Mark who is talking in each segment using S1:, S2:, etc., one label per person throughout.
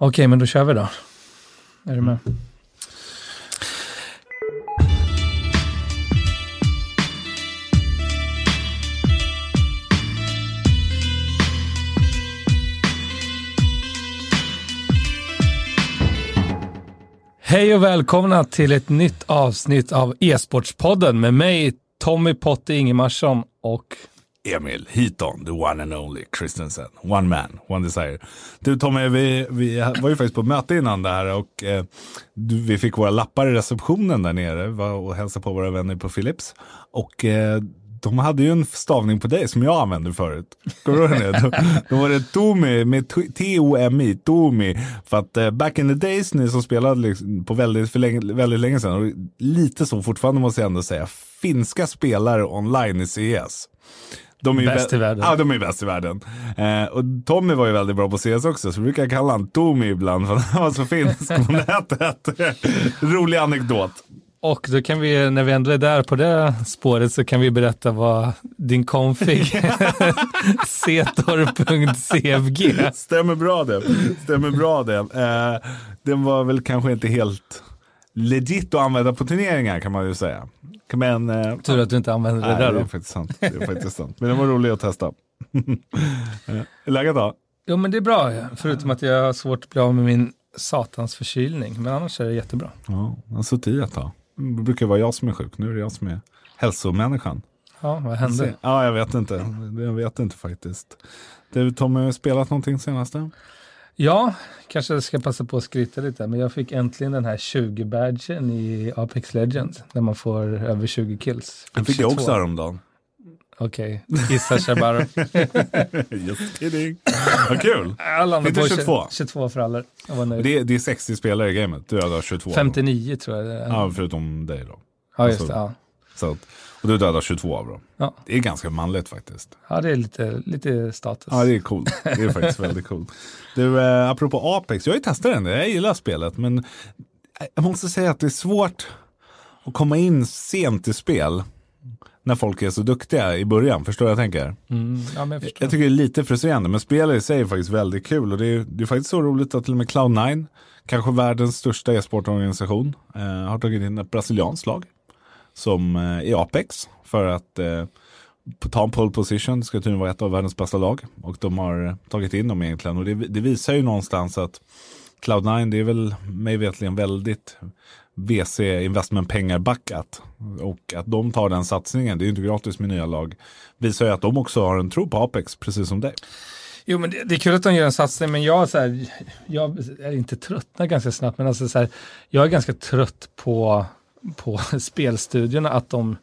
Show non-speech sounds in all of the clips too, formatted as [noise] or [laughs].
S1: Okej, men då kör vi då. Är du med? Hej och välkomna till ett nytt avsnitt av E-sportspodden med mig Tommy Potte Ingemarsson och
S2: Emil Hiton, the one and only Christensen. One man, one desire. Du Tommy, vi, vi var ju faktiskt på möte innan det här och eh, du, vi fick våra lappar i receptionen där nere och hälsade på våra vänner på Philips. Och eh, de hade ju en stavning på dig som jag använde förut. Kommer du ihåg det? Då, då var det Tomi med T-O-M-I, Tomi. För att eh, back in the days, ni som spelade liksom på väldigt, för länge, väldigt länge sedan, och lite så fortfarande måste jag ändå säga, finska spelare online i CS.
S1: De är bäst i världen.
S2: Ja, de är bäst i världen. Eh, och Tommy var ju väldigt bra på CS också, så vi brukar kalla honom Tommy ibland [laughs] för han var så finsk på [laughs] nätet. Rolig anekdot.
S1: Och då kan vi, när vi ändå är där på det spåret, så kan vi berätta vad din config, [laughs] setor.cfg.
S2: Stämmer bra det. Stämmer bra det. Eh, den var väl kanske inte helt legit att använda på turneringar kan man ju säga. Men, eh,
S1: Tur att du inte använder det
S2: nej,
S1: där då.
S2: Det är faktiskt sant. Det är faktiskt sant. Men det var roligt att testa. Eh, [laughs] läget då?
S1: Jo men det är bra, förutom att jag har svårt att bli av med min satans förkylning. Men annars är det jättebra.
S2: Ja, jag har suttit i ett tag. Det brukar vara jag som är sjuk. Nu är det jag som är hälsomänniskan.
S1: Ja, vad hände?
S2: Ja, jag vet inte. Jag vet inte faktiskt. Du Tommy, har spelat någonting senaste?
S1: Ja, kanske jag ska passa på att skryta lite. Men jag fick äntligen den här 20-badgen i Apex Legends. Där man får över 20 kills.
S2: Jag fick det också häromdagen.
S1: Okej, okay. gissa Shabaro. [laughs]
S2: Just kidding. Vad kul.
S1: Jag landade på
S2: 22.
S1: 22 för alla. Jag.
S2: Det är, det är 60 spelare i gamet. Du dödar 22.
S1: 59 tror jag.
S2: Ja, förutom dig då.
S1: Ja, just det. Ja.
S2: Så att, och du dödar 22 av dem.
S1: Ja.
S2: Det är ganska manligt faktiskt.
S1: Ja, det är lite, lite status.
S2: Ja, det är coolt. Det är faktiskt väldigt coolt. Du, eh, apropå Apex, jag har ju testat den. Jag gillar spelet, men jag måste säga att det är svårt att komma in sent i spel när folk är så duktiga i början. Förstår du vad jag tänker?
S1: Mm, ja, men jag, förstår.
S2: jag tycker det är lite frustrerande, men spelet i sig är faktiskt väldigt kul. Och det är, det är faktiskt så roligt att till och med Cloud9, kanske världens största e-sportorganisation, eh, har tagit in ett brasilianskt lag som eh, i Apex för att eh, ta en pole position. Det ska tydligen vara ett av världens bästa lag. Och de har tagit in dem egentligen. Och det, det visar ju någonstans att Cloud9, det är väl mig vetligen väldigt VC investment pengar backat. Och att de tar den satsningen, det är ju inte gratis med nya lag, visar ju att de också har en tro på Apex, precis som dig.
S1: Jo, men det, det, är kul att de gör en satsning, men jag, så här, jag är inte tröttnar ganska snabbt, men alltså så här, jag är ganska trött på, på [laughs] spelstudierna, att de,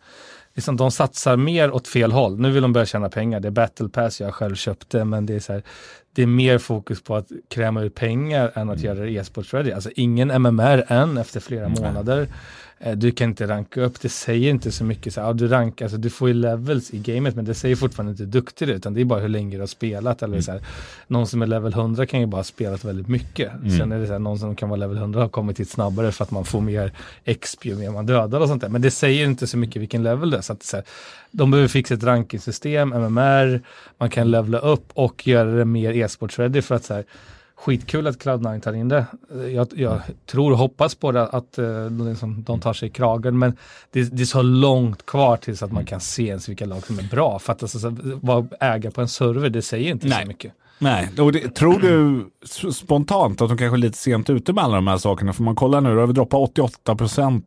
S1: liksom, de satsar mer åt fel håll. Nu vill de börja tjäna pengar, det är battle pass, jag själv köpte, men det är så här, det är mer fokus på att kräma ut pengar än att mm. göra det e-sports ready. Alltså ingen MMR än efter flera mm. månader. Du kan inte ranka upp, det säger inte så mycket. Så, ja, du, rankar, alltså, du får ju levels i gamet men det säger fortfarande inte hur duktig du är utan det är bara hur länge du har spelat. Eller, mm. så här, någon som är level 100 kan ju bara ha spelat väldigt mycket. Mm. Sen är det så här, någon som kan vara level 100 har kommit hit snabbare för att man får mer XP ju mer man dödar och sånt där. Men det säger inte så mycket vilken level det är. Så att, så här, de behöver fixa ett rankingsystem, MMR, man kan levla upp och göra det mer e-sports ready för att så här, skitkul att Cloud9 tar in det. Jag, jag tror och hoppas på det, att uh, liksom, de tar sig i kragen, men det, det, är så långt kvar tills att man kan se ens vilka lag som är bra. För att alltså, vara ägare på en server, det säger inte
S2: Nej.
S1: så mycket.
S2: Nej, och det, tror du spontant att de kanske är lite sent ute med alla de här sakerna? För man kollar nu, då har vi droppat 88 procent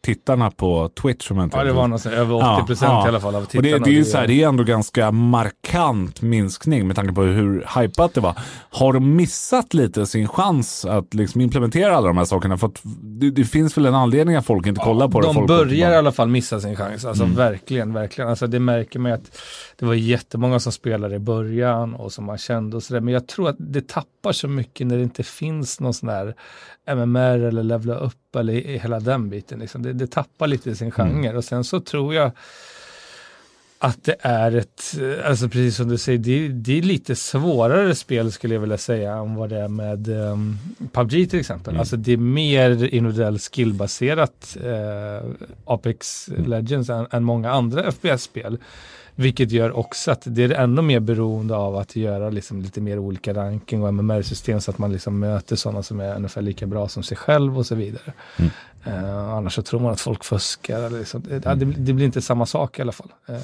S2: tittarna på Twitch. Som
S1: ja, det var något, över 80 procent ja, ja. i alla fall av tittarna.
S2: Och det, det, är ju så här, det är ändå ganska markant minskning med tanke på hur hypat det var. Har de missat lite sin chans att liksom implementera alla de här sakerna? För att det, det finns väl en anledning att folk inte kollar på
S1: de
S2: det.
S1: De börjar i alla fall missa sin chans. Alltså mm. verkligen, verkligen. Alltså det märker man att det var jättemånga som spelade i början och som man kände och sådär. Men jag tror att det tappar så mycket när det inte finns någon sån här MMR eller levla upp eller hela den biten. Liksom. Det, det tappar lite sin genre mm. och sen så tror jag att det är ett, alltså precis som du säger, det, det är lite svårare spel skulle jag vilja säga än vad det är med um, PubG till exempel. Mm. Alltså det är mer individuell skillbaserat uh, Apex Legends än, än många andra FPS-spel. Vilket gör också att det är ännu mer beroende av att göra liksom lite mer olika ranking och MMR-system så att man liksom möter sådana som är ungefär lika bra som sig själv och så vidare. Mm. Uh, annars så tror man att folk fuskar. Eller liksom. det, det, det, blir inte samma sak i alla fall. Uh.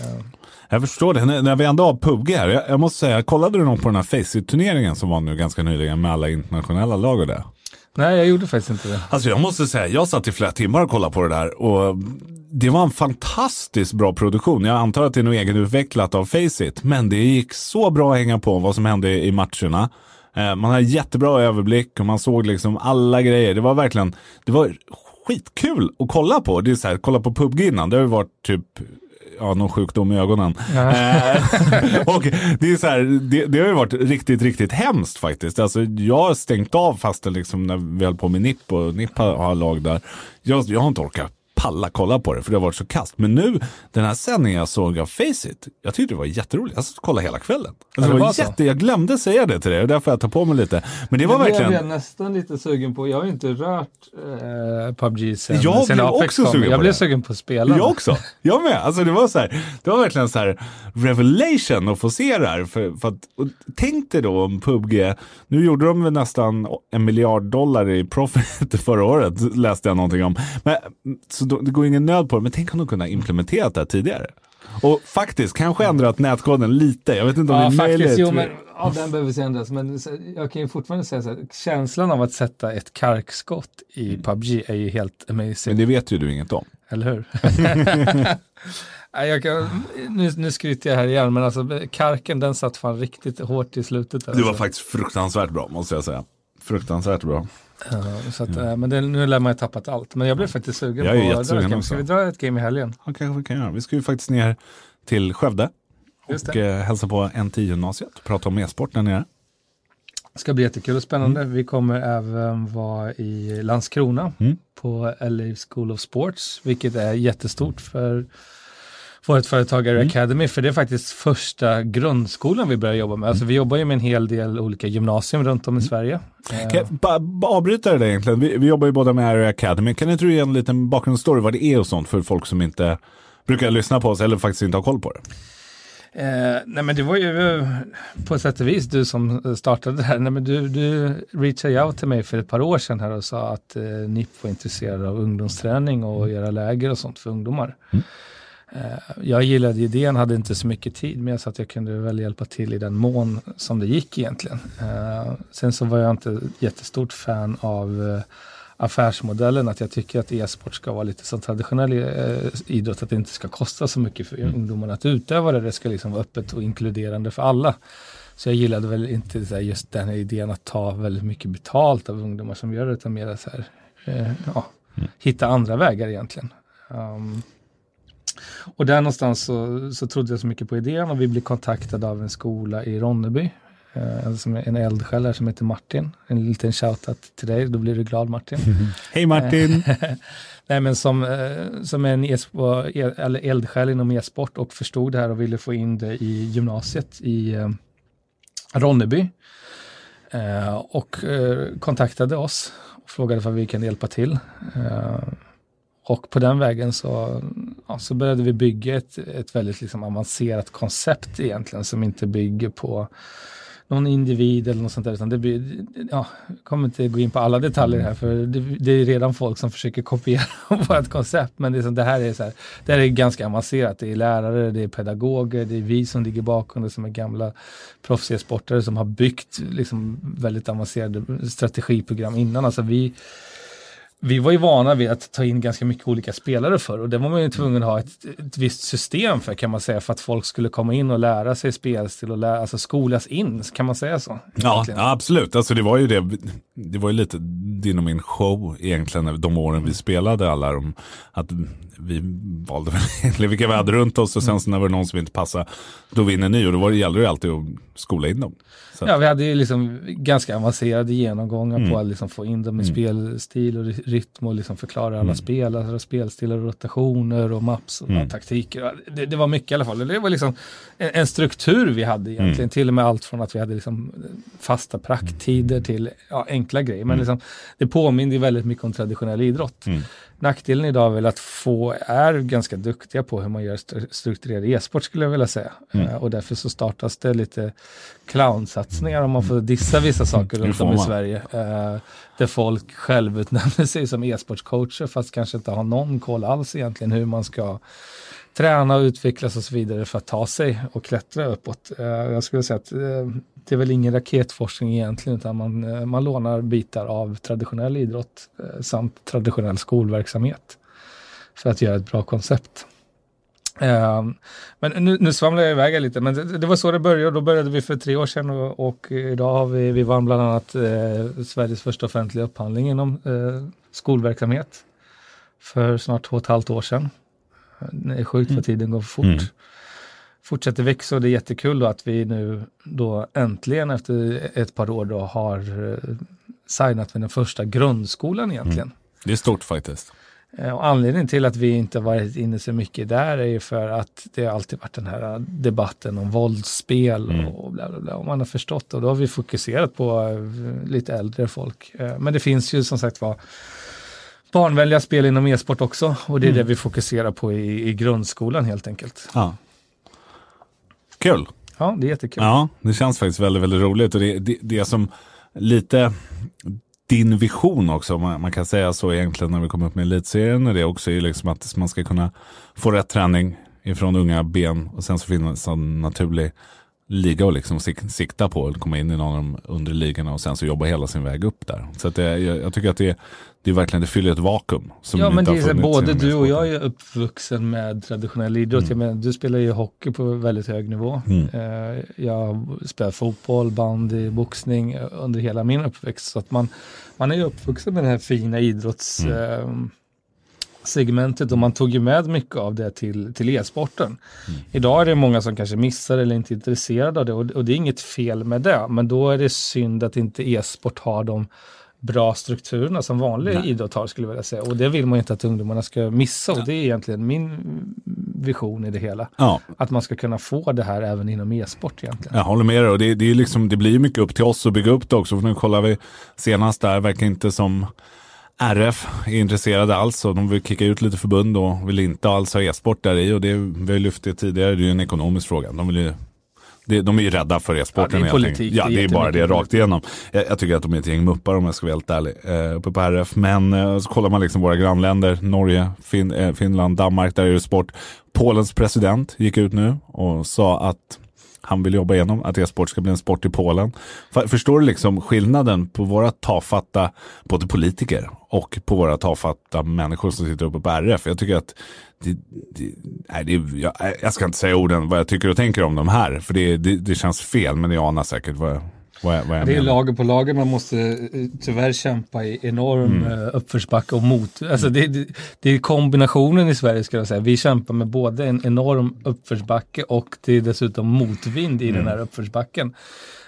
S2: Jag förstår det. När, när vi ändå har PubG här, jag, jag måste säga, kollade du någon på den här Faceit-turneringen som var nu ganska nyligen med alla internationella lag och det?
S1: Nej, jag gjorde faktiskt inte det.
S2: Alltså jag måste säga, jag satt i flera timmar och kollade på det där och det var en fantastiskt bra produktion. Jag antar att det är något egenutvecklat av Faceit, men det gick så bra att hänga på vad som hände i matcherna. Eh, man hade jättebra överblick och man såg liksom alla grejer. Det var verkligen, det var skitkul att kolla på. Det är så här, kolla på PubG innan, det har ju varit typ ja, någon sjukdom i ögonen. Eh, [laughs] och det, är så här, det, det, har ju varit riktigt, riktigt hemskt faktiskt. Alltså, jag har stängt av fastän liksom när vi höll på med NIP och NIP har, har lag där. Jag, jag har inte orkat palla kolla på det för det har varit så kast. Men nu, den här sändningen jag såg av Faceit, jag tyckte det var jätteroligt. Jag kolla hela kvällen. Alltså, det, var, var jätte, jag glömde säga det till dig och därför jag tar på mig lite. Men det var
S1: det
S2: verkligen...
S1: Jag blev nästan lite sugen på. Jag har ju inte rört eh, PubG sen,
S2: jag
S1: sen
S2: blev också sugen
S1: Jag
S2: på
S1: blev
S2: det.
S1: sugen på att spela.
S2: Jag också. Jag med. Alltså det var så här, det var verkligen så här revelation att få se det här. För, för att, tänk dig då om PubG, nu gjorde de nästan en miljard dollar i profit [laughs] förra året, läste jag någonting om. Men, så då, det går ingen nöd på det, men tänk om de kunde ha implementerat det här tidigare. Och faktiskt kanske ändrat nätkoden lite. Jag vet inte om
S1: ja,
S2: det är
S1: faktiskt,
S2: möjligt.
S1: Jo, men, ja, den behöver ändras. Men jag kan ju fortfarande säga så här, känslan av att sätta ett karkskott i mm. PubG är ju helt amazing.
S2: Men det vet ju du inget om.
S1: Eller hur? [laughs] [laughs] jag kan, nu, nu skryter jag här igen, men alltså karken den satt fan riktigt hårt i slutet.
S2: Alltså. Du var faktiskt fruktansvärt bra, måste jag säga. Fruktansvärt bra.
S1: Uh, så att, uh, men det, nu lär man ju tappat allt. Men jag blev faktiskt sugen
S2: jag
S1: på att dra ett Ska vi dra ett game i helgen?
S2: Ja, kanske vi kan göra. Vi ska ju faktiskt ner till Skövde och uh, hälsa på NT-gymnasiet och prata om e-sport där nere.
S1: Det ska bli jättekul och spännande. Mm. Vi kommer även vara i Landskrona mm. på LA School of Sports, vilket är jättestort för vårt företag Air mm. Academy, för det är faktiskt första grundskolan vi börjar jobba med. Alltså vi jobbar ju med en hel del olika gymnasium runt om i mm. Sverige.
S2: Kan jag bara avbryta det där egentligen? Vi, vi, jobbar ju båda med Air Academy. Kan inte du ge en liten bakgrundsstory vad det är och sånt för folk som inte brukar lyssna på oss eller faktiskt inte har koll på det?
S1: Eh, nej men det var ju eh, på sätt och vis du som startade det här. Nej, men du, du reachade out till mig för ett par år sedan här och sa att eh, NIP var intresserad av ungdomsträning och mm. göra läger och sånt för ungdomar. Mm. Eh, jag gillade idén, hade inte så mycket tid med så att jag kunde väl hjälpa till i den mån som det gick egentligen. Eh, sen så var jag inte jättestort fan av eh, affärsmodellen, att jag tycker att e-sport ska vara lite som traditionell idrott, att det inte ska kosta så mycket för mm. ungdomarna att utöva det, det ska liksom vara öppet och inkluderande för alla. Så jag gillade väl inte just den här idén att ta väldigt mycket betalt av ungdomar som gör det, utan mer så här, ja, mm. hitta andra vägar egentligen. Um, och där någonstans så, så trodde jag så mycket på idén och vi blev kontaktade av en skola i Ronneby. Eh, som en eldsjäl som heter Martin. En liten shoutout till dig, då blir du glad Martin. [laughs]
S2: Hej Martin! [laughs]
S1: Nej, men som, eh, som en e eller eldsjäl inom e-sport och förstod det här och ville få in det i gymnasiet i eh, Ronneby. Eh, och eh, kontaktade oss och frågade vad vi kan hjälpa till. Och på den vägen så, ja, så började vi bygga ett, ett väldigt liksom avancerat koncept egentligen som inte bygger på någon individ eller något sånt där. Utan det blir, ja, jag kommer inte gå in på alla detaljer här för det, det är redan folk som försöker kopiera [laughs] vårt koncept. Men det, är så, det här är så här, det här är ganska avancerat. Det är lärare, det är pedagoger, det är vi som ligger bakom det som är gamla proffsiga sportare som har byggt liksom väldigt avancerade strategiprogram innan. Alltså vi vi var ju vana vid att ta in ganska mycket olika spelare för och det var man ju tvungen att ha ett, ett visst system för kan man säga för att folk skulle komma in och lära sig spelstil och lära, alltså skolas in, kan man säga så?
S2: Ja, ja, absolut, alltså det var ju det. det var ju lite din och min show egentligen de åren vi spelade alla. De, att vi valde [laughs] vilka vi hade runt oss och sen så när det var någon som inte passade, då vinner ni och då var det, gällde det alltid att skola in dem.
S1: Så. Ja, vi hade ju liksom ganska avancerade genomgångar mm. på att liksom få in dem i mm. spelstil och rytm och liksom förklara alla mm. spelare, spelstilar och rotationer och maps och mm. taktiker. Det, det, var mycket i alla fall. Det var liksom en, en struktur vi hade egentligen, mm. till och med allt från att vi hade liksom fasta prakttider till ja, enkla grejer. Men mm. liksom, det påminner väldigt mycket om traditionell idrott. Nackdelen idag är väl att få är ganska duktiga på hur man gör strukturerad e-sport skulle jag vilja säga. Mm. Uh, och därför så startas det lite clownsatsningar om man får dissa vissa saker runt om i Sverige. Uh, där folk självutnämner sig som e-sportscoacher fast kanske inte har någon koll alls egentligen hur man ska träna och utvecklas och så vidare för att ta sig och klättra uppåt. Eh, jag skulle säga att eh, det är väl ingen raketforskning egentligen utan man, eh, man lånar bitar av traditionell idrott samt traditionell skolverksamhet för att göra ett bra koncept. Men nu, nu svamlar jag iväg lite, men det, det, var så det började. Då började vi för tre år sedan och, och idag har vi, vi vann bland annat eh, Sveriges första offentliga upphandling inom eh, skolverksamhet för snart två och ett halvt år sedan. Det är sjukt vad mm. tiden går fort. Mm fortsätter växa och det är jättekul att vi nu då äntligen efter ett par år då har eh, signat med den första grundskolan egentligen. Mm.
S2: Det är stort faktiskt.
S1: Eh, och anledningen till att vi inte varit inne så mycket där är ju för att det har alltid varit den här debatten om våldsspel mm. och bla bla bla. Och man har förstått och då har vi fokuserat på eh, lite äldre folk. Men det finns ju som sagt var barnvänliga spel inom e-sport också och det är mm. det vi fokuserar på i, i grundskolan helt enkelt.
S2: Ja. Kul!
S1: Ja, det är jättekul.
S2: Ja, det känns faktiskt väldigt, väldigt roligt. Och det, det, det som lite din vision också, man, man, kan säga så egentligen när vi kommer upp med elitserien, och det också är liksom att man ska kunna få rätt träning ifrån unga ben och sen så finns en naturlig liga och liksom sikta på att komma in i någon av de undre ligorna och sen så jobba hela sin väg upp där. Så att det, jag, jag tycker att det, det är verkligen, det fyller ett vakuum.
S1: Som ja, men det är både du och jag är uppvuxen med traditionell idrott. Mm. Menar, du spelar ju hockey på väldigt hög nivå. Mm. Uh, jag spelar fotboll, bandy, boxning under hela min uppväxt. Så att man, man är ju uppvuxen med den här fina idrotts... Mm. Segmentet och man tog ju med mycket av det till, till e-sporten. Mm. Idag är det många som kanske missar eller inte är intresserade av det och, och, det är inget fel med det. Men då är det synd att inte e-sport har de bra strukturerna som vanlig Nej. idrott har skulle jag vilja säga. Och det vill man inte att ungdomarna ska missa och det är egentligen min vision i det hela. Ja. Att man ska kunna få det här även inom e-sport egentligen.
S2: Jag håller med dig och det, det, är liksom, det blir mycket upp till oss att bygga upp det också. För nu kollar vi senast där, verkar inte som RF är intresserade alls och de vill kicka ut lite förbund och vill inte alls ha e-sport där i och det vi har lyft det tidigare, det är ju en ekonomisk fråga. De vill ju de är ju rädda för e-sporten.
S1: Ja, det är politik.
S2: Ja, det är, bara det rakt igenom. Jag, jag, tycker att de är ett gäng muppar om jag ska vara helt ärlig. Eh, uppe på RF. Men eh, så kollar man liksom våra grannländer, Norge, fin, eh, Finland, Danmark, där är det sport. Polens president gick ut nu och sa att han vill jobba igenom, att e-sport ska bli en sport i Polen. Förstår du liksom skillnaden på våra tafatta, både politiker och på våra tafatta människor som sitter uppe på RF? Jag tycker att det, det, nej, det, jag, jag, ska inte säga orden vad jag tycker och tänker om de här, för det, det, det känns fel, men jag anar säkert vad, jag vad jag, vad jag
S1: det är menar. lager på lager, man måste eh, tyvärr kämpa i enorm mm. Eh, uppförsbacke och mot. Alltså det, det, det, är kombinationen i Sverige ska jag säga. Vi kämpar med både en enorm uppförsbacke och det är dessutom motvind i mm. den här uppförsbacken.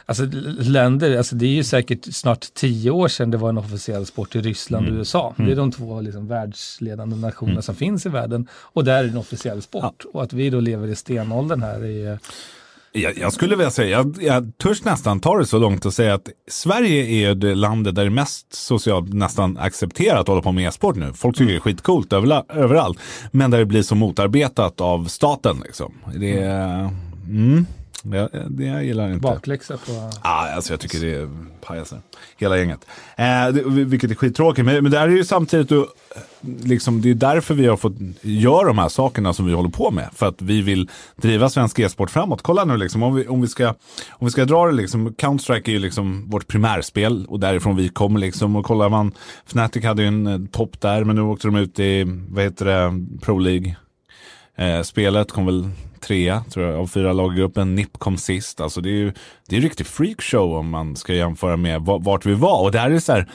S1: Alltså länder, alltså det är ju säkert snart tio år sedan det var en officiell sport i Ryssland och mm. USA. Det är mm. de två liksom världsledande nationerna mm. som finns i världen och där är det en officiell sport. Ja. Och att vi då lever i stenåldern här är
S2: jag, jag, skulle vilja säga, jag, jag törs nästan ta det så långt och säga att Sverige är det landet där det är mest socialt nästan accepterat att hålla på med e-sport nu. Folk tycker det är skitcoolt överallt. Men där det blir så motarbetat av staten. Liksom. Det mm. Det, det jag gillar inte.
S1: Bakläxa på...
S2: Ah, alltså jag tycker det är pajaser. Hela gänget. Eh, det, vilket är skittråkigt. Men, men det är ju samtidigt, då, liksom, det är därför vi har fått göra de här sakerna som vi håller på med. För att vi vill driva svensk e-sport framåt. Kolla nu liksom, om vi, om vi, ska, om vi ska dra det liksom. Counter-Strike är ju liksom vårt primärspel och därifrån vi kommer liksom. Och kollar man, Fnatic hade ju en eh, topp där, men nu åkte de ut i, vad heter det, Pro League. Eh, spelet kom väl trea tror jag, av fyra lag i gruppen. NIP kom sist. Alltså det är ju det är en riktig freakshow om man ska jämföra med vart vi var. Och det här är så här,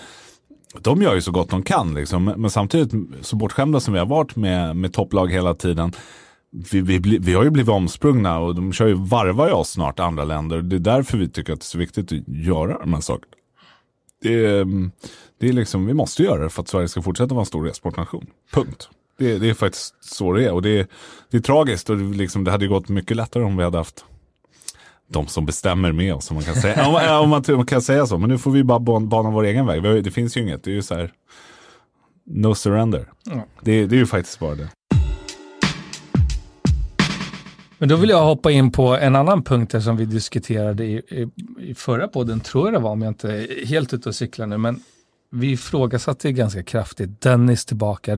S2: de gör ju så gott de kan liksom. Men samtidigt, så bortskämda som vi har varit med, med topplag hela tiden, vi, vi, vi, har ju blivit omsprungna och de kör ju, varvar ju oss snart, andra länder. Det är därför vi tycker att det är så viktigt att göra de här sakerna. Det det är liksom, vi måste göra det för att Sverige ska fortsätta vara en stor e-sportnation. Punkt. Det, det, är faktiskt så det är och det det är tragiskt och det, liksom, det hade gått mycket lättare om vi hade haft de som bestämmer med oss, om man kan säga, [laughs] om, om, man, om man, kan säga så. Men nu får vi bara bana vår egen väg. Det finns ju inget, det är ju så här, no surrender. Mm. Det, det är ju faktiskt bara det.
S1: Men då vill jag hoppa in på en annan punkt som vi diskuterade i, i, i, förra podden, tror jag det var, om jag inte är helt ute och cyklar nu. Men vi ifrågasatte ganska kraftigt. Dennis tillbaka.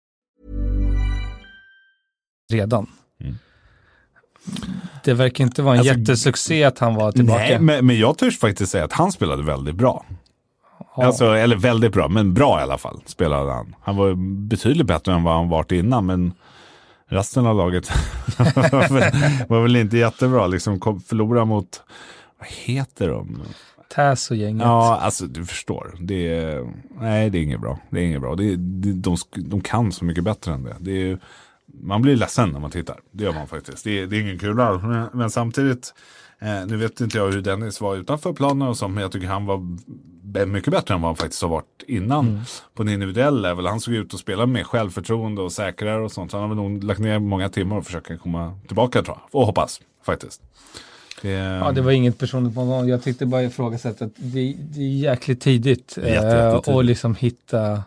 S1: Redan. Mm. Det verkar inte vara en alltså, jättesuccé att han var tillbaka.
S2: Nej, men, men jag törs faktiskt säga att han spelade väldigt bra. Ja. Alltså, eller väldigt bra, men bra i alla fall spelade han. Han var betydligt bättre än vad han varit innan, men resten av laget [laughs] var väl inte jättebra. Liksom kom, förlora mot, vad heter de?
S1: Täs och gänget.
S2: Ja, alltså du förstår. Det är, nej, det är inget bra. Det är inget bra. Det är, det, de, de kan så mycket bättre än det. det är, man blir ledsen när man tittar. Det gör man faktiskt. Det är, det är ingen kul alls. Men, men samtidigt, eh, nu vet inte jag hur Dennis var utanför planen och sånt, men jag tycker han var mycket bättre än vad han faktiskt har varit innan mm. på en individuell level. Han såg ut att spela med självförtroende och säkrare och sånt. Så han har nog lagt ner många timmar och försöka komma tillbaka tror jag. Och hoppas faktiskt.
S1: Det... Ja, det var inget personligt på någon. Jag tyckte bara ifrågasätta att det, det är jäkligt tidigt. Jätte, eh, och liksom hitta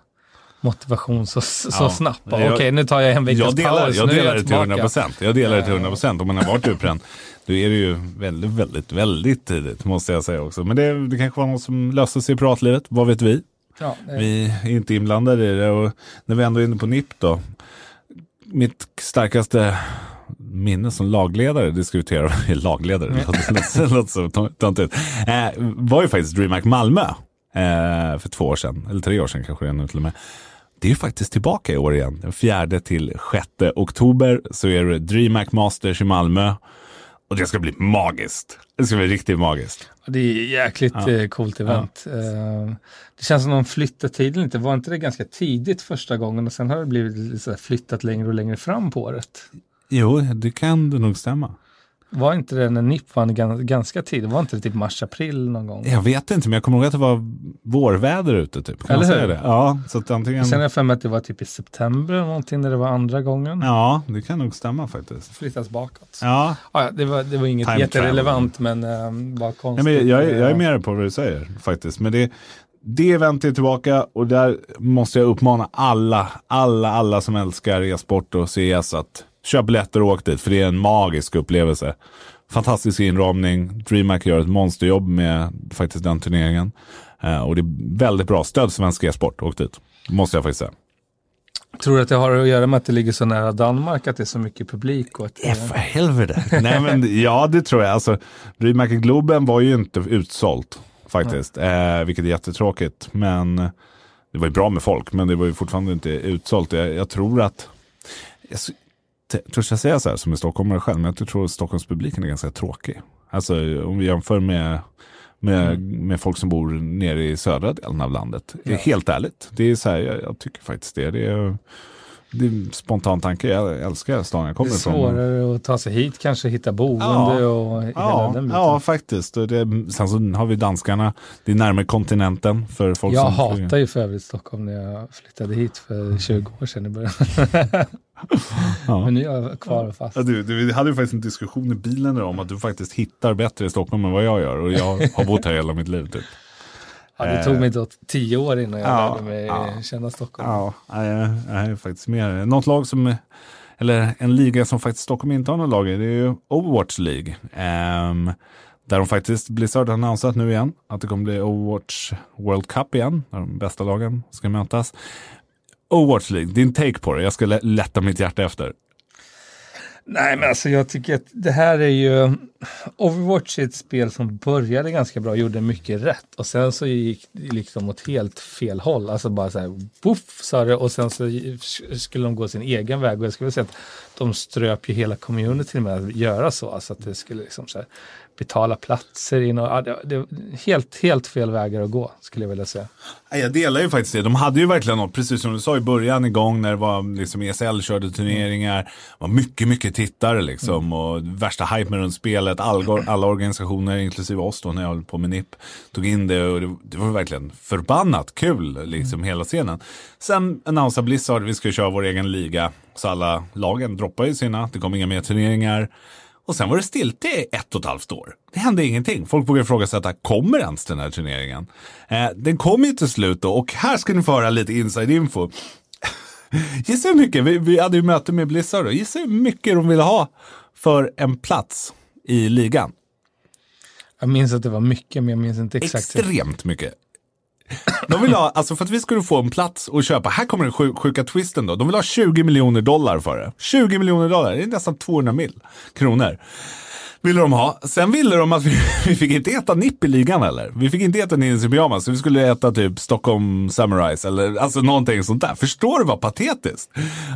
S1: motivation så, så ja. snabbt. Okej, okay, nu tar jag en veckas
S2: jag delar, paus. Jag delar det till 100 procent. Jag delar det till 100 procent. Om man har varit utbränd, då är det ju väldigt, väldigt, väldigt tidigt måste jag säga också. Men det, det kanske var något som löste sig i privatlivet, vad vet vi? Ja, vi är inte inblandade i det och när vi ändå är inne på NIP då. Mitt starkaste minne som lagledare, diskuterar [laughs] lagledare, mm. [laughs] det låter så töntigt, eh, var ju faktiskt DreamHack Malmö eh, för två år sedan, eller tre år sedan kanske det är nu till och med det är faktiskt tillbaka i år igen. Den fjärde till sjätte oktober så är det DreamHack Masters i Malmö. Och det ska bli magiskt. Det ska bli riktigt magiskt.
S1: Det är jäkligt ja. Eh, coolt event. Ja. Eh, det känns som de flyttar tiden lite. Var inte det ganska tidigt första gången och sen har det blivit flyttat längre och längre fram på året?
S2: Jo, det kan det nog stämma.
S1: Var inte det när NIP vann ganska tidigt? Var inte det typ mars-april någon gång?
S2: Jag vet inte, men jag kommer ihåg att det var vårväder ute. Typ. Kan Eller hur? Det? Ja, så att antingen...
S1: Sen har jag för mig att det var typ i september någonting när det var andra gången.
S2: Ja, det kan nog stämma faktiskt.
S1: Flyttas bakåt.
S2: Ja.
S1: ja det, var, det var inget Time jätterelevant, travel. men um, bara konstigt.
S2: Ja, men jag, jag är med på vad du säger faktiskt. Men det, det eventet är tillbaka och där måste jag uppmana alla, alla, alla som älskar e-sport och CS att Köp biljetter och åk dit, för det är en magisk upplevelse. Fantastisk inramning. DreamHack gör ett monsterjobb med faktiskt den turneringen. Uh, och det är väldigt bra. Stöd svensk e-sport. Åk dit. Måste jag faktiskt säga.
S1: Tror du att det har att göra med att det ligger så nära Danmark, att det är så mycket publik? Och att,
S2: ja, för helvete. [laughs] Nej, men, ja, det tror jag. Alltså, DreamHack Globen var ju inte utsålt faktiskt, eh, vilket är jättetråkigt. Men det var ju bra med folk, men det var ju fortfarande inte utsålt. Jag, jag tror att törs jag säga så här som är stockholmare själv, men jag tror att Stockholmspubliken är ganska tråkig. Alltså om vi jämför med, med, mm. med folk som bor nere i södra delen av landet. Ja. Helt ärligt, det är så här, jag, jag tycker faktiskt det. det är, det är spontan tanke. Jag älskar stan jag kommer ifrån.
S1: Det är svårare ifrån. att ta sig hit, kanske hitta boende ja, och hela
S2: ja,
S1: den
S2: biten. Ja, faktiskt. Det, sen så har vi danskarna. Det är närmare kontinenten för folk
S1: jag
S2: som...
S1: Jag hatar ju för övrigt Stockholm när jag flyttade hit för 20 år sedan i början. [laughs] [laughs] ja. Men nu är jag kvar fast.
S2: Ja, du, du, vi hade ju faktiskt en diskussion i bilen om att du faktiskt hittar bättre i Stockholm än vad jag gör. Och jag har bott här hela mitt liv typ.
S1: Ja, det tog mig då tio år innan jag ja, lärde mig ja, känna Stockholm.
S2: Ja, jag, är faktiskt med. Något lag som eller en liga som faktiskt Stockholm inte har någon lag i, det är ju Overwatch League. Um, där de faktiskt, Blizzard har annonsat nu igen att det kommer bli Overwatch World Cup igen, där de bästa lagen ska mötas. Overwatch League, din take på det, jag ska lätta mitt hjärta efter.
S1: Nej, men alltså jag tycker att det här är ju... Overwatch är ett spel som började ganska bra, gjorde mycket rätt och sen så gick det liksom åt helt fel håll. Alltså bara så här, poff sa det och sen så skulle de gå sin egen väg och jag skulle säga att de ströp ju hela communityn med att göra så. Alltså att det skulle liksom så här, betala platser in och ja, det, det, helt, helt fel vägar att gå skulle jag vilja säga.
S2: Jag delar ju faktiskt det. De hade ju verkligen något, precis som du sa i början igång när det var liksom ESL körde turneringar. Det var mycket, mycket tittare liksom mm. och värsta hype runt spelet. Alla, alla organisationer, inklusive oss då när jag höll på med NIP, tog in det och det, det var verkligen förbannat kul liksom mm. hela scenen. Sen annonsade Blizzard, vi ska köra vår egen liga. Så alla lagen droppade ju sina, det kom inga mer turneringar. Och sen var det stilt i ett och ett halvt år. Det hände ingenting. Folk började ifrågasätta, kommer ens den här turneringen? Eh, den kom ju till slut då och här ska ni få höra lite inside info. [laughs] Gissa hur mycket, vi, vi hade ju möte med Blizzard då, gissa hur mycket de ville ha för en plats i ligan.
S1: Jag minns att det var mycket, men jag minns inte exakt.
S2: Extremt mycket. De vill ha, alltså för att vi skulle få en plats och köpa, här kommer den sjuk, sjuka twisten då. De vill ha 20 miljoner dollar för det. 20 miljoner dollar, det är nästan 200 mil kronor. Ville de ha. Sen ville de att vi, [laughs] vi fick inte äta nipp i ligan heller. Vi fick inte äta Ninjas i pyjamas, så vi skulle äta typ Stockholm Samurais eller alltså någonting sånt där. Förstår du vad patetiskt?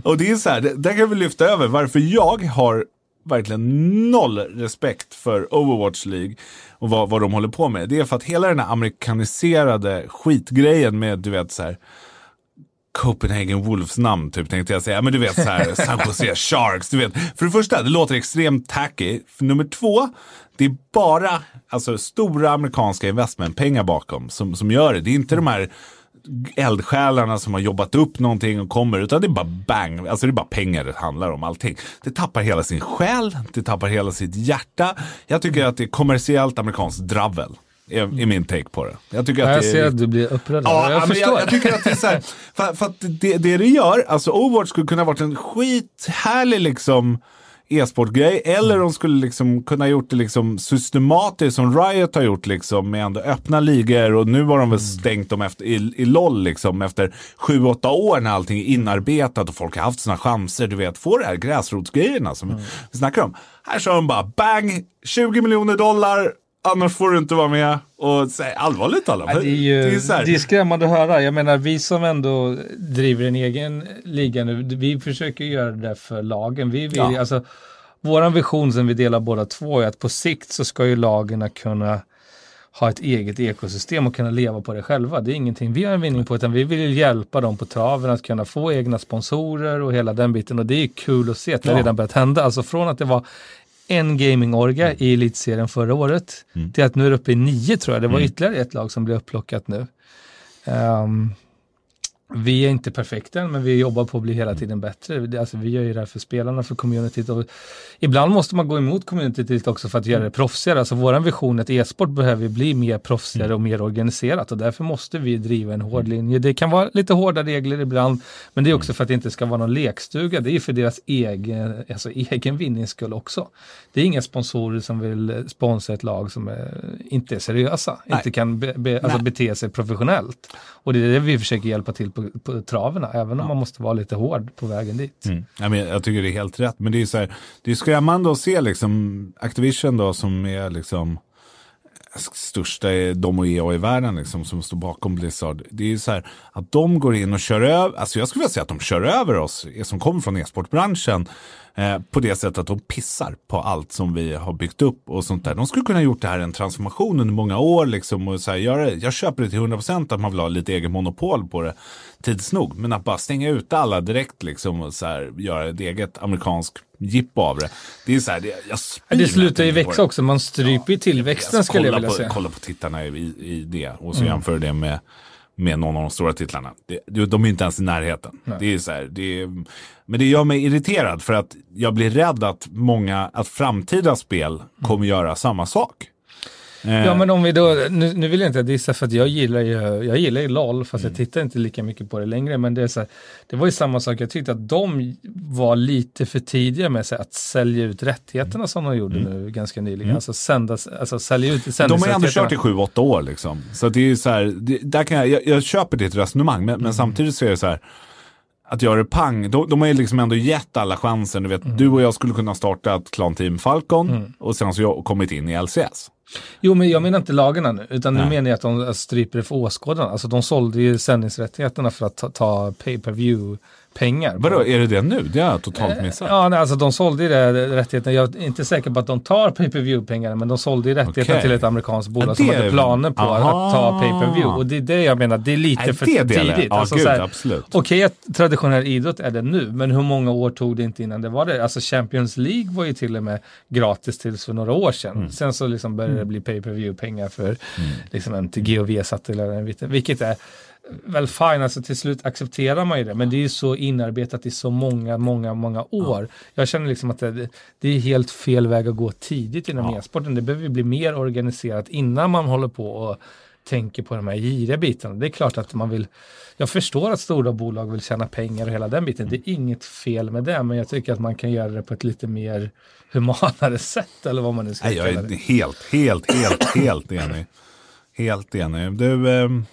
S2: Och det är så här, det, där kan vi lyfta över varför jag har verkligen noll respekt för Overwatch League och vad, vad de håller på med. Det är för att hela den här amerikaniserade skitgrejen med, du vet så här, Copenhagen Wolves namn typ tänkte jag säga. Men du vet så här, San Jose Sharks. Du vet. För det första, det låter extremt tacky. För nummer två, det är bara alltså, stora amerikanska investmentpengar bakom som, som gör det. Det är inte de här eldsjälarna som har jobbat upp någonting och kommer, utan det är bara bang, alltså det är bara pengar det handlar om allting. Det tappar hela sin själ, det tappar hela sitt hjärta. Jag tycker att det är kommersiellt amerikanskt dravel. Är, är min take på det.
S1: Jag, tycker att jag det, ser att du blir upprörd.
S2: Ja, jag, förstår. Jag, jag, tycker att det är så här, för, för, att det, det det gör, alltså Overwatch skulle kunna varit en skithärlig liksom e-sportgrej. Eller de skulle liksom kunna gjort det liksom systematiskt som Riot har gjort liksom med ändå öppna ligor och nu har de väl mm. stängt dem efter, i, i LOL liksom efter sju, åtta år när allting är inarbetat och folk har haft sina chanser, du vet, få det här gräsrotsgrejerna som mm. vi snackar om. Här kör de bara bang, 20 miljoner dollar, annars får du inte vara med. Och säg allvarligt talat.
S1: Ja, det, är ju, det, är det är skrämmande att höra. Jag menar, vi som ändå driver en egen liga nu, vi försöker göra det för lagen. Vi vill, ja. alltså, våran vision som vi delar båda två är att på sikt så ska ju lagen kunna ha ett eget ekosystem och kunna leva på det själva. Det är ingenting vi har en vinning på utan vi vill hjälpa dem på traven att kunna få egna sponsorer och hela den biten och det är kul att se att det ja. redan börjat hända. Alltså från att det var en gamingorga mm. i elitserien förra året mm. till att nu är det uppe i nio tror jag. Det var mm. ytterligare ett lag som blev upplockat nu. Um, vi är inte perfekta men vi jobbar på att bli hela tiden bättre. Alltså, vi gör ju det här för spelarna, för communityt. Och ibland måste man gå emot communityt också för att göra det proffsigare. Alltså vår vision är att e-sport behöver bli mer proffsigare och mer organiserat och därför måste vi driva en hård linje. Det kan vara lite hårda regler ibland, men det är också för att det inte ska vara någon lekstuga. Det är för deras egen, alltså egen vinnings skull också. Det är inga sponsorer som vill sponsra ett lag som är, inte är seriösa, Nej. inte kan be, be, alltså bete sig professionellt. Och det är det vi försöker hjälpa till på, på traverna, även om man måste vara lite hård på vägen dit.
S2: Mm. Ja, men jag tycker det är helt rätt, men det är så här, det är skrämmande att se liksom Activision då som är liksom största de och EA i världen liksom, som står bakom Blizzard. Det är ju så här att de går in och kör över, alltså jag skulle vilja säga att de kör över oss som kommer från e-sportbranschen eh, på det sättet att de pissar på allt som vi har byggt upp och sånt där. De skulle kunna gjort det här en transformation under många år liksom och så här, göra, jag köper det till 100% att man vill ha lite egen monopol på det tids nog. Men att bara stänga ut alla direkt liksom och så här, göra ett eget amerikanskt jippo av det. Det är så här, det, jag
S1: Det slutar ju växa också, man stryper ju tillväxten skulle jag vilja
S2: på,
S1: säga.
S2: Kolla på tittarna i, i det och så mm. jämför det med med någon av de stora titlarna. Det, de är inte ens i närheten. Det är så här, det är, men det gör mig irriterad för att jag blir rädd att många, att framtida spel kommer göra samma sak.
S1: Ja men om vi då, nu, nu vill jag inte dissa för att jag gillar ju, jag gillar ju LOL fast jag tittar inte lika mycket på det längre. Men det är så här, det var ju samma sak, jag tyckte att de var lite för tidiga med sig att sälja ut rättigheterna som de gjorde nu ganska nyligen. Alltså, sända, alltså sälja ut
S2: De har ju ändå kört i sju, åtta år liksom. Så det är ju så här, det, där kan jag, jag, jag köper ditt resonemang, men, men samtidigt så är det så här, att göra det pang, de, de har ju liksom ändå gett alla chansen. Du vet, du och jag skulle kunna starta ett klanteam Falcon och sen så jag kommit in i LCS.
S1: Jo, men jag menar inte lagarna nu, utan nu
S2: Nej.
S1: menar jag att de stryper det för åskådarna. Alltså de sålde ju sändningsrättigheterna för att ta, ta pay per view pengar.
S2: Vadå, är det det nu? Det har jag totalt missat.
S1: Ja, nej, alltså de sålde ju det, rättigheterna. Jag är inte säker på att de tar pay per view pengarna men de sålde ju rättigheterna
S2: Okej.
S1: till ett amerikanskt bolag
S2: Ja,
S1: som hade planer på
S2: Aha.
S1: att ta pay per view. Och det är det jag menar, det är lite
S2: Nej,
S1: för
S2: det
S1: tidigt.
S2: Ja,
S1: Alltså,
S2: gud,
S1: så här,
S2: absolut.
S1: Okej att traditionell idrott är det nu, men hur många år tog det inte innan det var det? Alltså Champions League var ju till och med gratis tills för några år sedan.
S2: Mm.
S1: Sen så liksom började det bli pay per view pengar för liksom MTG och Viasat eller en vilket är väl fine, alltså till slut accepterar man ju det, men det är ju så inarbetat i så många, många, många år. Jag känner liksom att det, det är helt fel väg att gå tidigt inom
S2: Ja.
S1: e-sporten. Det behöver ju bli mer organiserat innan man håller på och tänker på de här giriga bitarna. Det är klart att man vill, jag förstår att stora bolag vill tjäna pengar och hela den biten. Det är inget fel med det, men jag tycker att man kan göra det på ett lite mer humanare [laughs] sätt eller vad man nu ska
S2: Nej, jag
S1: kalla
S2: är
S1: det.
S2: helt, helt, helt, helt enig. Helt enig. Du, ehm,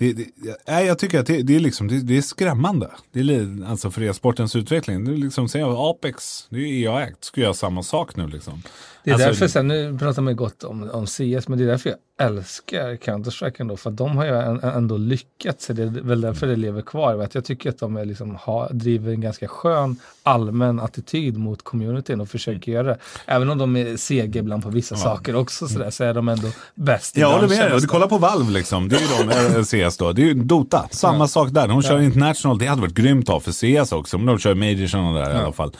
S2: det, det, nej, jag tycker att det, det är liksom, det, det är skrämmande. Det är, alltså för e-sportens utveckling. Det är liksom, säg, Apex, det är EA-ägt, ska göra samma sak nu liksom.
S1: Det är
S2: Alltså,
S1: därför, sen, nu pratar man ju gott om, om CS, men det är därför jag älskar Counter-Strike ändå, för de har ju ändå lyckats. Det är väl därför det lever kvar. Att jag tycker att de är liksom, ha, driver en ganska skön allmän attityd mot communityn och försöker göra det. Även om de är sega ibland på vissa saker också, sådär, så är de ändå bäst
S2: Jag håller med dig. Kollar på Valve liksom. Det är ju de, eh, CS då. Det är ju Dota. Samma sak där. De kör international. Det hade varit grymt ha för CS också. Men de kör majorsen och där i alla fall.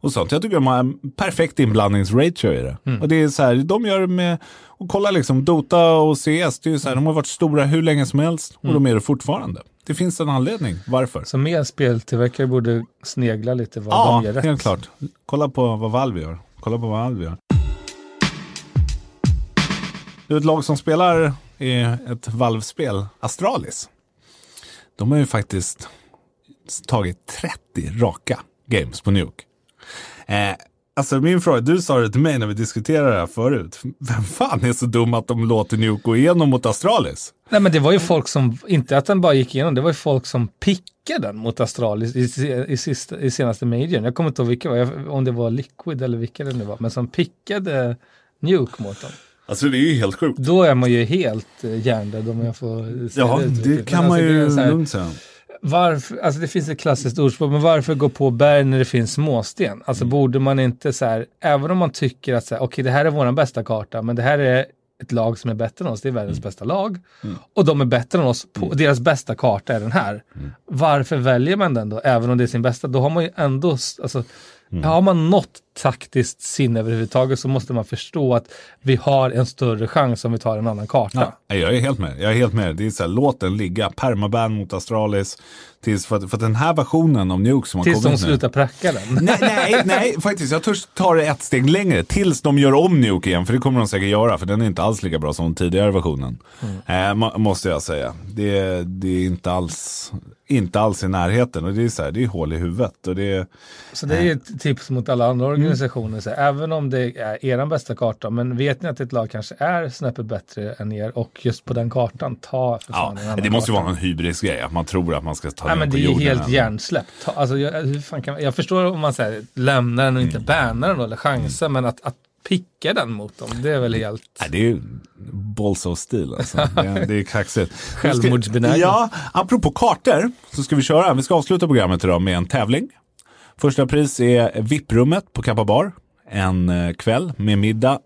S2: Och sånt. Jag tycker de har en perfekt inblandningsratio i det.
S1: Mm.
S2: Och det är så här, de gör det med, och kolla liksom Dota och CS. Det är ju så här, de har varit stora hur länge som helst. Och
S1: Mm.
S2: de är det fortfarande. Det finns en anledning. Varför?
S1: Så mer speltillverkare borde snegla lite vad
S2: Ja,
S1: de gör rätt.
S2: helt klart. Kolla på vad Valve gör. Kolla på vad Valve gör. Du, ett lag som spelar i ett Valve-spel, Astralis. De har ju faktiskt tagit 30 raka games på Nuke. Eh, alltså min fråga, du sa det till mig när vi diskuterade det här förut. Vem fan är så dum att de låter Nuke gå igenom mot Astralis?
S1: Nej men det var ju folk som, inte att den bara gick igenom, det var ju folk som pickade den mot Astralis i, i, sista, i senaste majorn. Jag kommer inte ihåg vilka det var, om det var Liquid eller vilka det nu var, men som pickade Nuke mot dem.
S2: Alltså det är ju helt sjukt.
S1: Då är man ju helt eh, hjärndöd om jag får säga
S2: Ja, det
S1: Men
S2: kan
S1: alltså,
S2: man
S1: det är
S2: ju lugnt säga.
S1: Varför, alltså det finns ett klassiskt ordspråk, men varför gå på berg när det finns småsten? Alltså
S2: Mm.
S1: borde man inte så här, även om man tycker att så här, okej det här är vår bästa karta, men det här är ett lag som är bättre än oss, det är världens
S2: Mm.
S1: bästa lag. Och de är bättre än oss, på, deras bästa karta är den här.
S2: Mm.
S1: Varför väljer man den då, även om det är sin bästa? Då har man ju ändå, alltså,
S2: Mm.
S1: har man något taktiskt sinne överhuvudtaget så måste man förstå att vi har en större chans om vi tar en annan karta.
S2: Ja, jag är helt med. Jag är helt med. Det är så här, låt den ligga. Permaban mot Astralis. Tills för, att, för att den här versionen av Nuke som har
S1: Tills de
S2: kommit nu.
S1: slutar pracka den. [laughs]
S2: Nej, nej, nej, faktiskt. Jag törs ta det ett steg längre. Tills de gör om Nuke igen. För det kommer de säkert göra. För den är inte alls lika bra som den tidigare versionen. Eh, må, måste jag säga. Det, det är inte alls, inte alls i närheten. Och det är så här, det är hål i huvudet. Och det
S1: Så det är ju ett tips mot alla andra organisationer. Så även om det är er bästa karta, men vet ni att ett lag kanske är snäppet bättre än er och just på den kartan, ta för
S2: ja,
S1: fan en annan
S2: det måste ju vara någon hybrisgrej. Att man tror att man ska ta
S1: Nej, men
S2: på
S1: det är
S2: jorden.
S1: helt hjärnsläppt. Ta- Alltså, jag, hur fan kan, jag förstår om man säger lämnar den och inte
S2: Mm.
S1: bannar den eller chansar, men att, att picka den mot dem, det är väl helt...
S2: Nej, det är ju balls of steel alltså. [laughs] det, är- det är kaxigt.
S1: Självmordsbenägen.
S2: Ja, apropå kartor så ska vi köra. Vi ska avsluta programmet idag med en tävling. Första pris är VIP-rummet på Kappa Bar. En eh, kväll med middag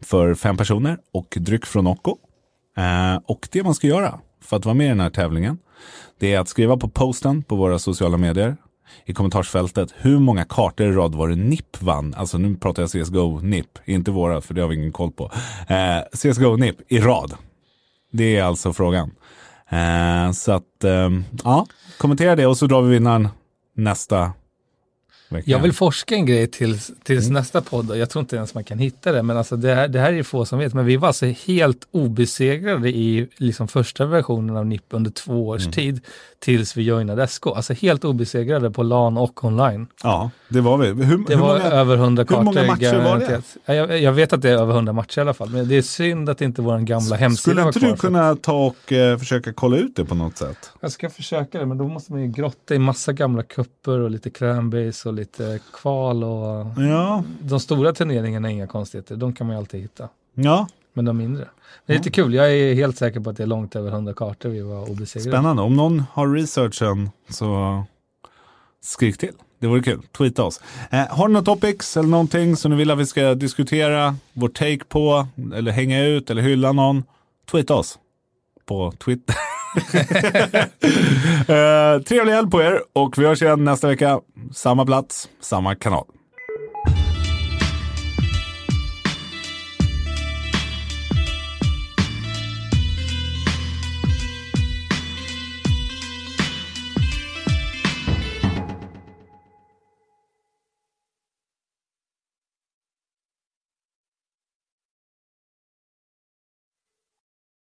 S2: för fem personer och dryck från Nocco. Eh, och det man ska göra för att vara med i den här tävlingen det är att skriva på posten på våra sociala medier i kommentarsfältet hur många kartor i rad var det NIP vann. Alltså nu pratar jag CSGO NIP, inte våra för det har vi ingen koll på. Eh, CSGO NIP i rad. Det är alltså frågan. Eh, så att, eh, ja, kommentera det och så drar vi vinnaren nästa
S1: jag vill forska en grej tills, tills mm. nästa podd. Jag tror inte ens man kan hitta det. Men alltså det, här, det här är få som vet. Men vi var alltså helt obesegrade i liksom första versionen av NIP under två års mm. tid. Tills vi joinade SK. Alltså helt obesegrade på LAN och online.
S2: Ja, det var vi. Hur,
S1: det
S2: hur
S1: var
S2: många,
S1: över 100 kartor.
S2: Hur många matcher var det?
S1: Jag, jag, vet att det är över 100 matcher i alla fall. Men det är synd att inte vår gamla hemsida.
S2: Skulle inte du kunna ta och uh, försöka kolla ut det på något sätt?
S1: Jag ska försöka det. Men då måste man ju grotta i massa gamla kupper och lite cranbase och lite kval och
S2: ja.
S1: de stora turneringarna är inga konstigheter. De kan man ju alltid hitta.
S2: Ja.
S1: Men de mindre. Det är lite kul. Jag är helt säker på att det är långt över 100 kartor vi var obesegrade.
S2: Spännande. Om någon har researchen så skrik till. Det vore kul. Tweeta oss. Eh, har ni några topics eller någonting som ni vill att vi ska diskutera, vår take på, eller hänga ut eller hylla någon? Tweeta oss på Twitter. [laughs] eh, trevlig helg på er och vi hörs igen nästa vecka. Samma plats, samma kanal.